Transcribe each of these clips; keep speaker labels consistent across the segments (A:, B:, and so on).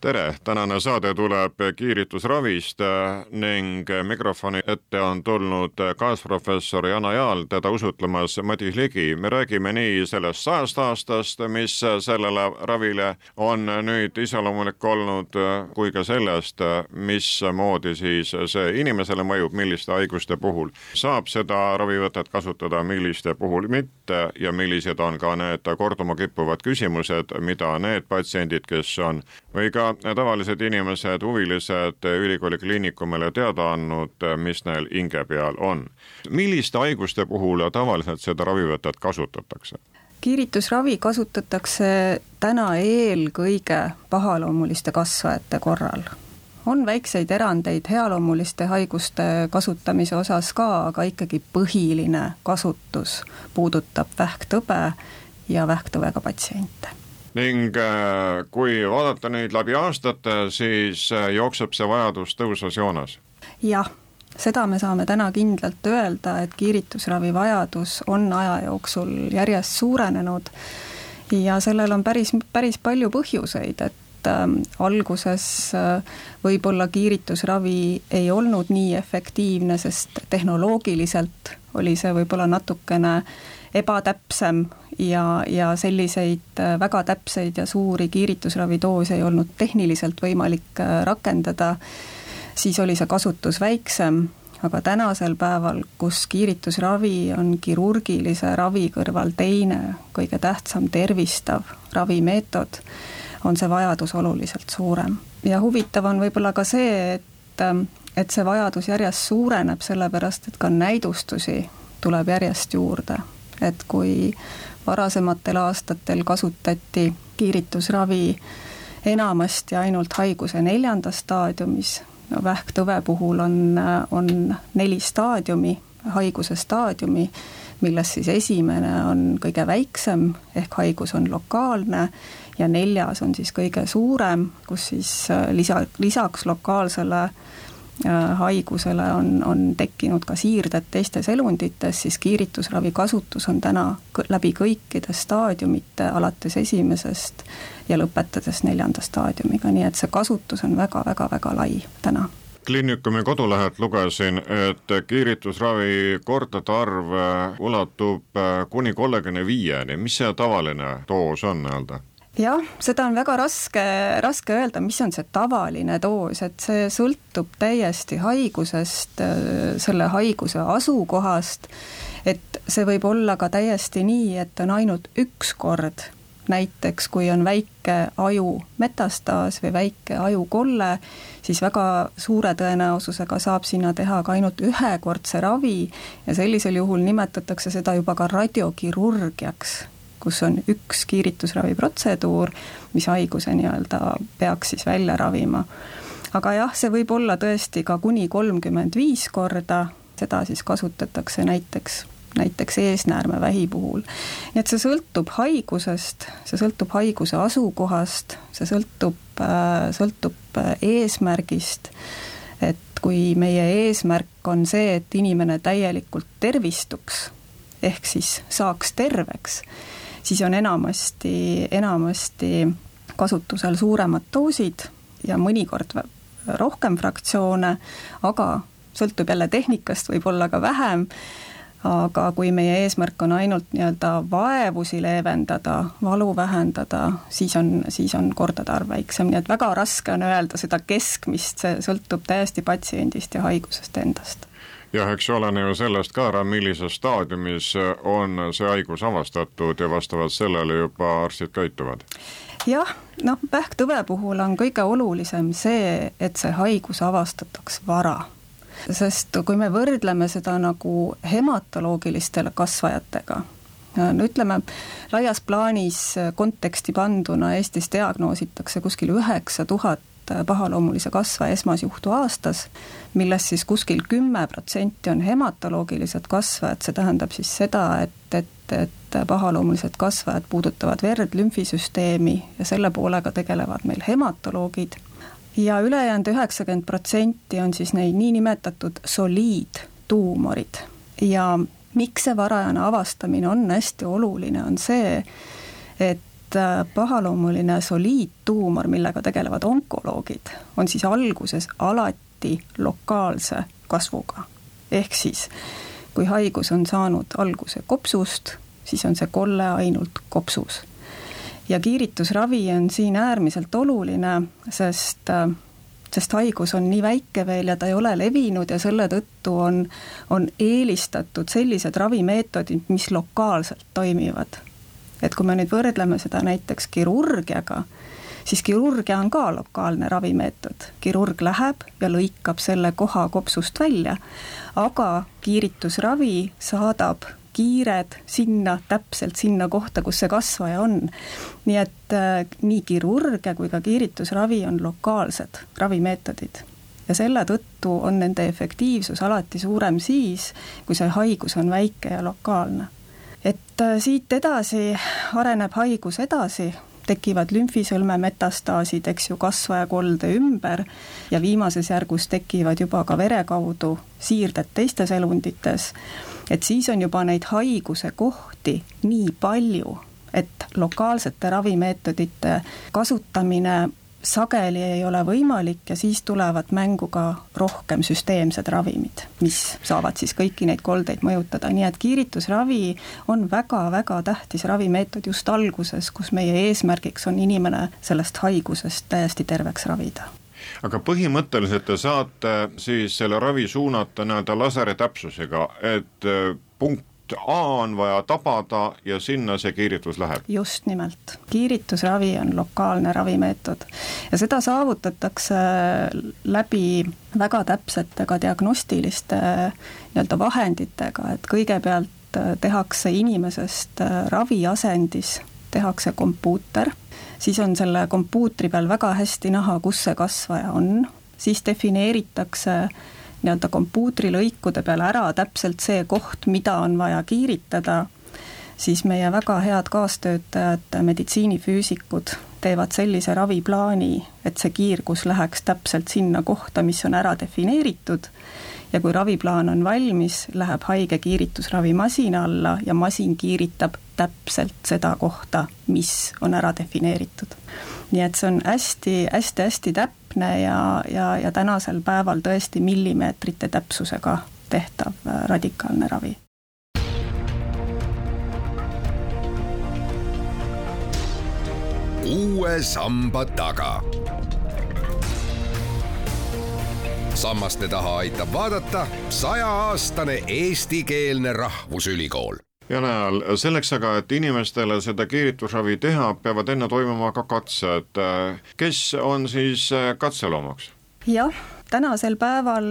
A: tere, tänane saade tuleb kiiritusravist äh, ning mikrofoni ette on tulnud kaasprofessor Jana Jaal, teda usutlemas Madis Ligi. me räägime nii sellest sajast aastast, mis sellele ravile on nüüd iseloomulik olnud, kui ka sellest, mismoodi siis see inimesele mõjub, milliste haiguste puhul saab seda ravivõtet kasutada, milliste puhul mitte ja millised on ka need korduma kippuvad küsimused, mida need patsiendid, kes on või ka tavalised inimesed, huvilised ülikooli kliinikumile teada andnud, mis neil hinge peal on. milliste haiguste puhul tavaliselt seda ravivõtet kasutatakse?
B: kiiritusravi kasutatakse täna eelkõige pahaloomuliste kasvajate korral. On väikseid erandeid healoomuliste haiguste kasutamise osas ka, aga ikkagi põhiline kasutus puudutab vähktõbe ja vähktõvega patsiente
A: ning äh, kui vaadata neid läbi aastate, siis äh, jookseb see vajadus tõusvas joones?
B: jah, seda me saame täna kindlalt öelda, et kiiritusravi vajadus on aja jooksul järjest suurenenud ja sellel on päris, päris palju põhjuseid, et äh, alguses äh, võib-olla kiiritusravi ei olnud nii efektiivne, sest tehnoloogiliselt oli see võib-olla natukene ebatäpsem ja, ja selliseid äh, väga täpseid ja suuri kiiritusravidoose ei olnud tehniliselt võimalik äh, rakendada, siis oli see kasutus väiksem, aga tänasel päeval, kus kiiritusravi on kirurgilise ravi kõrval teine kõige tähtsam tervistav ravimeetod, on see vajadus oluliselt suurem. ja huvitav on võib-olla ka see, et, äh, et see vajadus järjest suureneb, sellepärast et ka näidustusi tuleb järjest juurde et kui varasematel aastatel kasutati kiiritusravi enamasti ainult haiguse neljandas staadiumis, no vähktõve puhul on, on neli staadiumi, haiguse staadiumi, millest siis esimene on kõige väiksem, ehk haigus on lokaalne, ja neljas on siis kõige suurem, kus siis lisa, lisaks lokaalsele äh, Äh, haigusele on, on tekkinud ka siirded teistes elundites, siis kiiritusravi kasutus on täna läbi kõikide staadiumite, alates esimesest ja lõpetades neljanda staadiumiga, nii et see kasutus on väga-väga-väga lai täna
A: kliinikumi kodulehelt lugesin, et kiiritusravi kordade arv ulatub äh, kuni kolmekümne viieni, mis see tavaline doos on nii-öelda?
B: jah, seda on väga raske, raske öelda, mis on see tavaline doos, et see sõltub täiesti haigusest, selle haiguse asukohast, et see võib olla ka täiesti nii, et on ainult üks kord, näiteks kui on väike aju metastaas või väike ajukolle, siis väga suure tõenäosusega saab sinna teha ka ainult ühekordse ravi ja sellisel juhul nimetatakse seda juba ka radiokirurgiaks kus on üks kiiritusraviprotseduur, mis haiguse nii-öelda peaks siis välja ravima. aga jah, see võib olla tõesti ka kuni kolmkümmend viis korda, seda siis kasutatakse näiteks näiteks eesnäärmevähi puhul. nii et see sõltub haigusest, see sõltub haiguse asukohast, see sõltub, äh, sõltub äh, eesmärgist, et kui meie eesmärk on see, et inimene täielikult tervistuks, ehk siis saaks terveks, siis on enamasti, enamasti kasutusel suuremad doosid ja mõnikord rohkem fraktsioone, aga sõltub jälle tehnikast, võib-olla ka vähem, aga kui meie eesmärk on ainult nii-öelda vaevusi leevendada, valu vähendada, siis on, siis on kordade arv väiksem, nii et väga raske on öelda seda keskmist, see sõltub täiesti patsiendist ja haigusest endast.
A: Jah, eks oleneb ju sellest ka ära, millises staadiumis on see haigus avastatud ja vastavalt sellele juba arstid käituvad.
B: jah, noh, vähktõve puhul on kõige olulisem see, et see haigus avastataks vara sest kui me võrdleme seda nagu hematoloogilistele kasvajatega, no ütleme, laias plaanis konteksti panduna Eestis diagnoositakse kuskil üheksa tuhat pahaloomulise kasvaja esmasjuhtu aastas, millest siis kuskil kümme protsenti on hematoloogilised kasvajad, see tähendab siis seda, et, et, et pahaloomulised kasvajad puudutavad verd, lümfisüsteemi ja selle poolega tegelevad meil hematoloogid, ja ülejäänud üheksakümmend protsenti on siis neid niinimetatud soliidtuumorid ja miks see varajane avastamine on hästi oluline, on see, et äh, pahaloomuline soliidtuumor, millega tegelevad onkoloogid, on siis alguses alati lokaalse kasvuga. ehk siis, kui haigus on saanud alguse kopsust, siis on see kolle ainult kopsus. Ja kiiritusravi on siin äärmiselt oluline, sest äh, sest haigus on nii väike veel ja ta ei ole levinud ja selle tõttu on, on eelistatud sellised ravimeetodid, mis lokaalselt toimivad. et kui me nüüd võrdleme seda näiteks kirurgiaga, siis kirurgia on ka lokaalne ravimeetod. kirurg läheb ja lõikab selle koha kopsust välja, aga kiiritusravi saadab kiired sinna, täpselt sinna kohta, kus see kasvaja on. nii et äh, nii kirurgia kui ka kiiritusravi on lokaalsed ravimeetodid ja selle tõttu on nende efektiivsus alati suurem siis, kui see haigus on väike ja lokaalne. et äh, siit edasi areneb haigus edasi, tekivad lümfisõlme metastaasid, eks ju, kasvajakolde ümber ja viimases järgus tekivad juba ka vere kaudu siirded teistes elundites et siis on juba neid haiguse kohti nii palju, et lokaalsete ravimeetodite kasutamine sageli ei ole võimalik ja siis tulevad mängu ka rohkem süsteemsed ravimid, mis saavad siis kõiki neid koldeid mõjutada, nii et kiiritusravi on väga-väga tähtis ravimeetod just alguses, kus meie eesmärgiks on inimene sellest haigusest täiesti terveks ravida
A: aga põhimõtteliselt te saate siis selle ravi suunata nii-öelda laseri täpsusega, et äh, punkt A on vaja tabada ja sinna see kiiritus läheb.
B: just nimelt, kiiritusravi on lokaalne ravimeetod. Ja seda saavutatakse läbi väga täpsete ka diagnostiliste nii-öelda vahenditega, et kõigepealt äh, tehakse inimesest äh, raviasendis, tehakse kompuuter. Siis on selle kompuutri peal väga hästi näha, kus see kasvaja on, siis defineeritakse nii-öelda kompuutrilõikude peal ära täpselt see koht, mida on vaja kiiritada, siis meie väga head kaastöötajad, meditsiinifüüsikud teevad sellise raviplaani, et see kiirgus läheks täpselt sinna kohta, mis on ära defineeritud ja kui raviplaan on valmis, läheb haige kiiritusravi masina alla ja masin kiiritab täpselt seda kohta, mis on ära defineeritud. nii et see on hästi-hästi-hästi täpne ja, ja, ja tänasel päeval tõesti millimeetrite täpsusega tehtav äh, radikaalne ravi.
C: uue samba taga sammaste taha aitab vaadata sajaaastane eestikeelne rahvusülikool
A: ja näol, selleks aga, et inimestele seda kiiritusravi teha, peavad enne toimuma ka katsed. kes on siis katseloomaks?
B: jah, tänasel päeval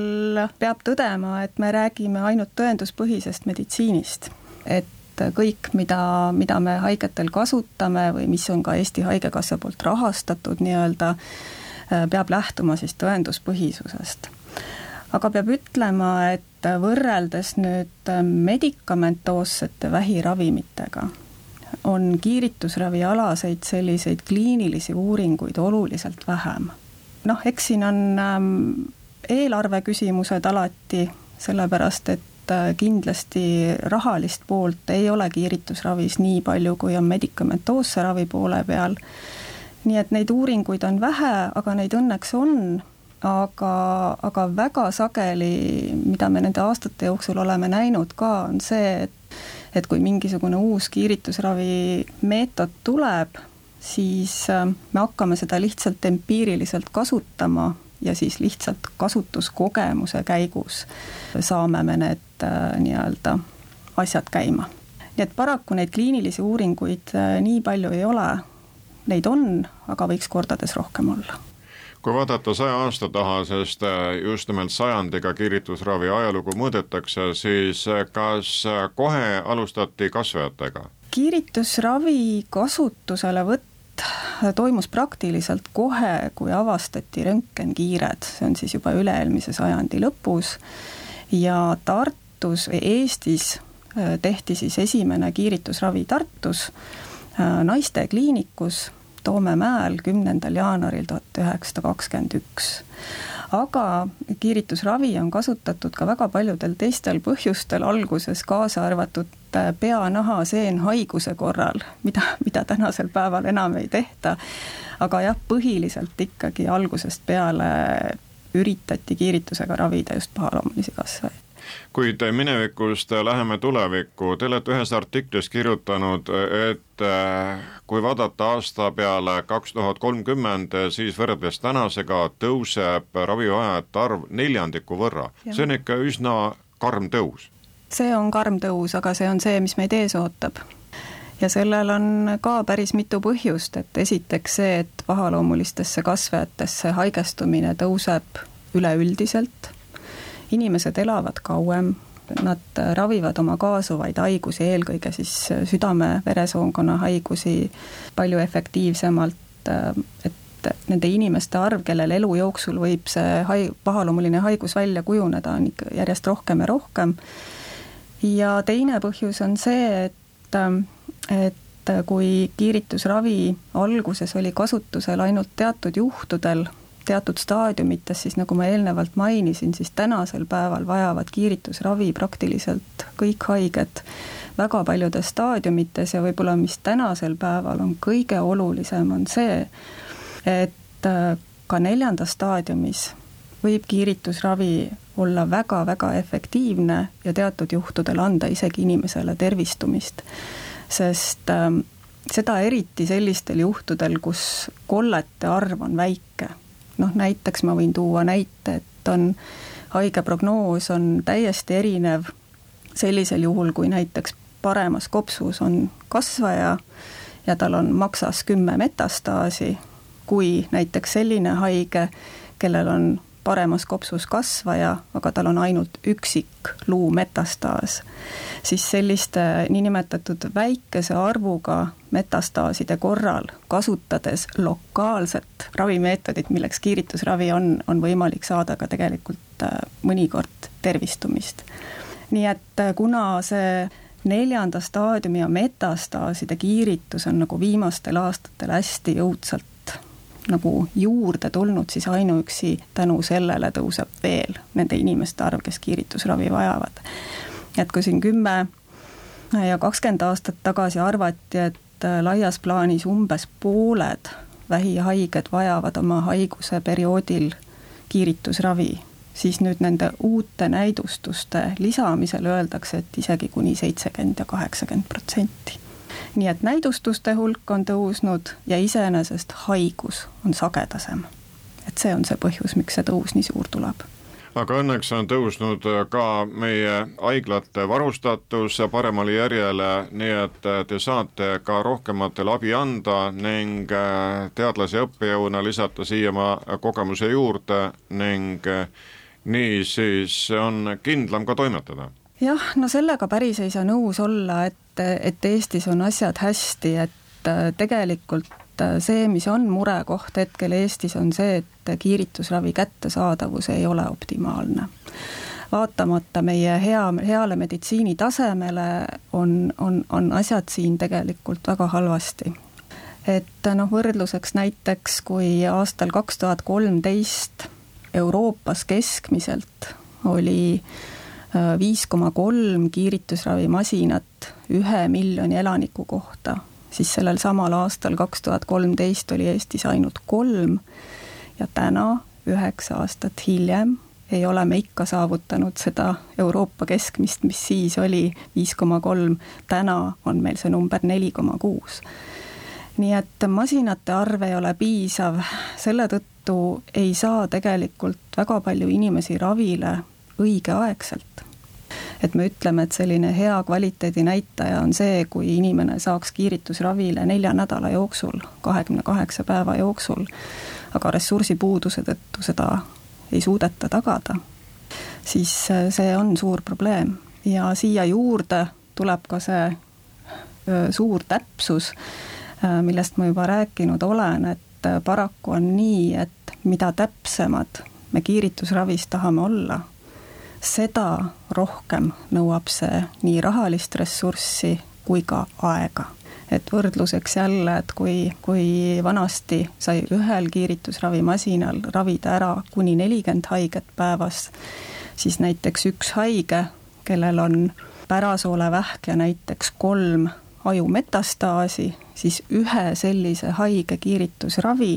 B: peab tõdema, et me räägime ainult tõenduspõhisest meditsiinist, et kõik, mida, mida me haigetel kasutame või mis on ka Eesti Haigekassa poolt rahastatud nii-öelda, peab lähtuma siis tõenduspõhisusest aga peab ütlema, et võrreldes nüüd medikamentoossete vähiravimitega, on kiiritusravialaseid selliseid kliinilisi uuringuid oluliselt vähem. noh, eks siin on ähm, eelarve küsimused alati, sellepärast et äh, kindlasti rahalist poolt ei ole kiiritusravis nii palju, kui on medikamentoosse ravi poole peal. nii et neid uuringuid on vähe, aga neid õnneks on aga, aga väga sageli, mida me nende aastate jooksul oleme näinud ka, on see, et et kui mingisugune uus kiiritusravi meetod tuleb, siis äh, me hakkame seda lihtsalt empiiriliselt kasutama ja siis lihtsalt kasutuskogemuse käigus saame me need äh, nii-öelda asjad käima. nii et paraku neid kliinilisi uuringuid äh, nii palju ei ole, neid on, aga võiks kordades rohkem olla
A: kui vaadata saja aasta taha, sest äh, just nimelt sajandiga kiiritusravi ajalugu mõõdetakse, siis äh, kas äh, kohe alustati kasvajatega?
B: kiiritusravi kasutuselevõtt toimus praktiliselt kohe, kui avastati röntgenkiired, see on siis juba üle-eelmise sajandi lõpus. Ja Tartus Eestis tehti siis esimene kiiritusravi Tartus naistekliinikus Toomemäel kümnendal jaanuaril tuhat üheksasada kakskümmend üks. Aga kiiritusravi on kasutatud ka väga paljudel teistel põhjustel, alguses kaasa arvatud äh, pea-naha-seenhaiguse korral, mida, mida tänasel päeval enam ei tehta, aga jah, põhiliselt ikkagi algusest peale üritati kiiritusega ravida just pahaloomulisi kasvajaid
A: kuid minevikust läheme tulevikku, te olete ühes artiklis kirjutanud, et äh, kui vaadata aasta peale kaks tuhat kolmkümmend, siis võrreldes tänasega tõuseb ravivajajate arv neljandiku võrra, see on ikka üsna karm tõus.
B: see on karm tõus, aga see on see, mis meid ees ootab. Ja sellel on ka päris mitu põhjust, et esiteks see, et pahaloomulistesse kasvajatesse haigestumine tõuseb üleüldiselt inimesed elavad kauem, nad ravivad oma kaasuvaid haigusi, eelkõige siis südame-veresoonkonna haigusi palju efektiivsemalt, et nende inimeste arv, kellel elu jooksul võib see hai-, pahaloomuline haigus välja kujuneda, on ikka järjest rohkem ja rohkem. ja teine põhjus on see, et, et kui kiiritusravi alguses oli kasutusel ainult teatud juhtudel, teatud staadiumites, siis nagu ma eelnevalt mainisin, siis tänasel päeval vajavad kiiritusravi praktiliselt kõik haiged väga paljudes staadiumites ja võib-olla mis tänasel päeval on kõige olulisem, on see, et äh, ka neljandas staadiumis võib kiiritusravi olla väga-väga efektiivne ja teatud juhtudel anda isegi inimesele tervistumist, sest ähm, seda eriti sellistel juhtudel, kus kollete arv on väike noh, näiteks ma võin tuua näite, et on, haige prognoos on täiesti erinev sellisel juhul, kui näiteks paremas kopsus on kasvaja ja tal on maksas kümme metastaasi, kui näiteks selline haige, kellel on paremas kopsus kasvaja, aga tal on ainult üksik luumetastaas, siis selliste niinimetatud väikese arvuga metastaaside korral, kasutades lokaalset ravimeetodit, milleks kiiritusravi on, on võimalik saada ka tegelikult äh, mõnikord tervistumist. nii et äh, kuna see neljanda staadiumi ja metastaaside kiiritus on nagu viimastel aastatel hästi jõudsalt nagu juurde tulnud, siis ainuüksi tänu sellele tõuseb veel nende inimeste arv, kes kiiritusravi vajavad. et kui siin kümme ja kakskümmend aastat tagasi arvati, et laias plaanis umbes pooled vähihaiged vajavad oma haiguse perioodil kiiritusravi, siis nüüd nende uute näidustuste lisamisel öeldakse, et isegi kuni seitsekümmend ja kaheksakümmend protsenti nii et näidustuste hulk on tõusnud ja iseenesest haigus on sagedasem. et see on see põhjus, miks see tõus nii suur tuleb
A: aga õnneks on tõusnud ka meie haiglate varustatus paremale järjele, nii et te saate ka rohkematele abi anda ning teadlase õppejõuna lisata siia oma kogemuse juurde ning nii siis on kindlam ka toimetada
B: jah, no sellega päris ei saa nõus olla, et, et Eestis on asjad hästi, et äh, tegelikult äh, see, mis on murekoht hetkel Eestis, on see, et kiiritusravi kättesaadavus ei ole optimaalne. vaatamata meie hea, heale meditsiinitasemele on, on, on asjad siin tegelikult väga halvasti. et noh, võrdluseks näiteks, kui aastal kaks tuhat kolmteist Euroopas keskmiselt oli äh, viis koma kolm kiiritusravimasinat ühe miljoni elaniku kohta, siis sellel samal aastal, kaks tuhat kolmteist, oli Eestis ainult kolm ja täna, üheksa aastat hiljem, ei ole me ikka saavutanud seda Euroopa keskmist, mis siis oli viis koma kolm, täna on meil see number neli koma kuus. nii et masinate arv ei ole piisav, selle tõttu ei saa tegelikult väga palju inimesi ravile õigeaegselt. et me ütleme, et selline hea kvaliteedi näitaja on see, kui inimene saaks kiiritusravile nelja nädala jooksul, kahekümne kaheksa päeva jooksul, aga ressursipuuduse tõttu seda ei suudeta tagada, siis see on suur probleem ja siia juurde tuleb ka see suur täpsus, millest ma juba rääkinud olen, et paraku on nii, et mida täpsemad me kiiritusravis tahame olla, seda rohkem nõuab see nii rahalist ressurssi kui ka aega. et võrdluseks jälle, et kui, kui vanasti sai ühel kiiritusravimasinal ravida ära kuni nelikümmend haiget päevas, siis näiteks üks haige, kellel on pärasoolevähk ja näiteks kolm aju metastaasi, siis ühe sellise haige kiiritusravi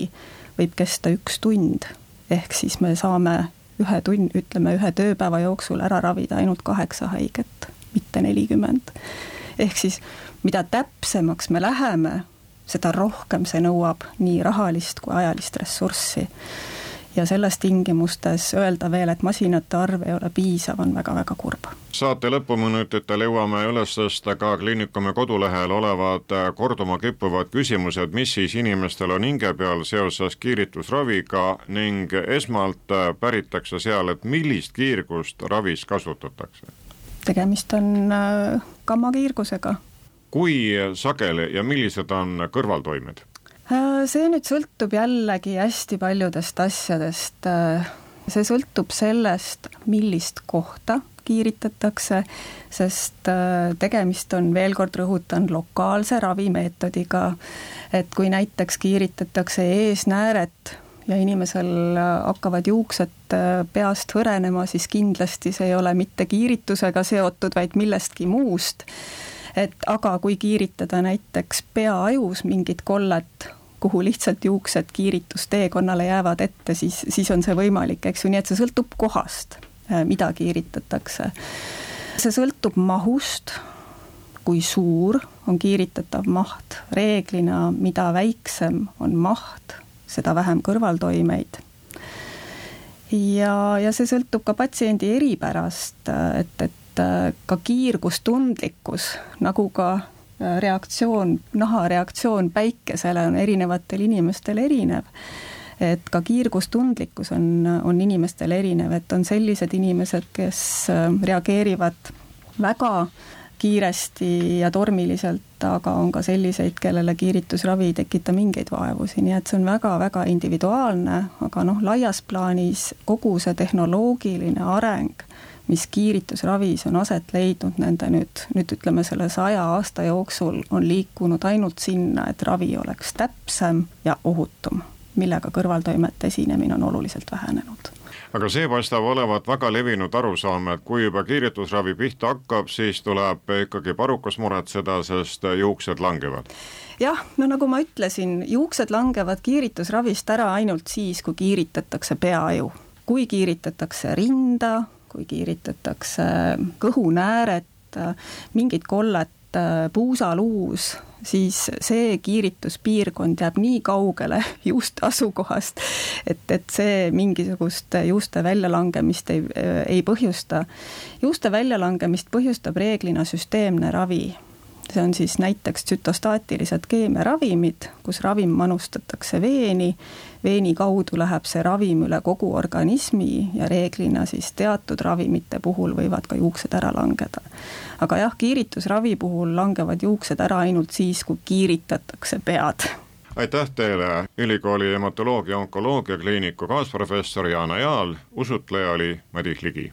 B: võib kesta üks tund. ehk siis me saame ühe tund, ütleme ühe tööpäeva jooksul ära ravida ainult kaheksa haiget, mitte nelikümmend. ehk siis mida täpsemaks me läheme, seda rohkem see nõuab nii rahalist kui ajalist ressurssi ja selles tingimustes öelda veel, et masinate arv ei ole piisav, on väga-väga kurb.
A: saate lõpuminutitel jõuame üles tõsta ka kliinikumi kodulehel olevad äh, korduma kippuvad küsimused, mis siis inimestel on hinge peal seoses kiiritusraviga ning esmalt äh, päritakse seal, et millist kiirgust ravis kasutatakse?
B: tegemist on äh, gammakiirgusega.
A: kui sageli ja millised on kõrvaltoimed?
B: Äh, see nüüd sõltub jällegi hästi paljudest asjadest. Äh, see sõltub sellest, millist kohta kiiritatakse, sest äh, tegemist on, veel kord rõhutan, lokaalse ravimeetodiga. et kui näiteks kiiritatakse eesnääret ja inimesel hakkavad juuksed peast hõrenema, siis kindlasti see ei ole mitte kiiritusega seotud, vaid millestki muust et aga kui kiiritada näiteks peaajus mingit kollet, kuhu lihtsalt juuksed kiiritusteekonnale jäävad ette, siis, siis on see võimalik, eks ju, nii et see sõltub kohast, äh, mida kiiritatakse. see sõltub mahust, kui suur on kiiritatav maht, reeglina mida väiksem on maht, seda vähem kõrvaltoimeid. ja, ja see sõltub ka patsiendi eripärast, et, et äh, ka kiirgustundlikkus, nagu ka reaktsioon, nahareaktsioon päikesele on erinevatel inimestel erinev. Et ka kiirgustundlikkus on, on inimestel erinev, et on sellised inimesed, kes äh, reageerivad väga kiiresti ja tormiliselt, aga on ka selliseid, kellele kiiritusravi ei tekita mingeid vaevusi, nii et see on väga-väga individuaalne, aga noh, laias plaanis kogu see tehnoloogiline areng mis kiiritusravis on aset leidnud nende nüüd, nüüd ütleme selle saja aasta jooksul, on liikunud ainult sinna, et ravi oleks täpsem ja ohutum, millega kõrvaltoimete esinemine on oluliselt vähenenud
A: aga see paistab olevat väga levinud arusaam, et kui juba kiiritusravi pihta hakkab, siis tuleb ikkagi parukas muretseda, sest juuksed langevad.
B: jah, no nagu ma ütlesin, juuksed langevad kiiritusravist ära ainult siis, kui kiiritatakse peaaju. kui kiiritatakse rinda, kui kiiritatakse kõhunääret, mingit kollet puusaluus, siis see kiirituspiirkond jääb nii kaugele juuste asukohast, et, et see mingisugust juuste väljalangemist ei, ei põhjusta. juuste väljalangemist põhjustab reeglina süsteemne ravi see on siis näiteks tsütostaatilised keemiaravimid, kus ravim manustatakse veeni, veeni kaudu läheb see ravim üle kogu organismi ja reeglina siis teatud ravimite puhul võivad ka juuksed ära langeda. aga jah, kiiritusravi puhul langevad juuksed ära ainult siis, kui kiiritatakse pead.
A: Aitäh teile, ülikooli hematoloogia onkoloogia kliiniku kaasprofessor Jaana Jaal, usutleja oli Madis Ligi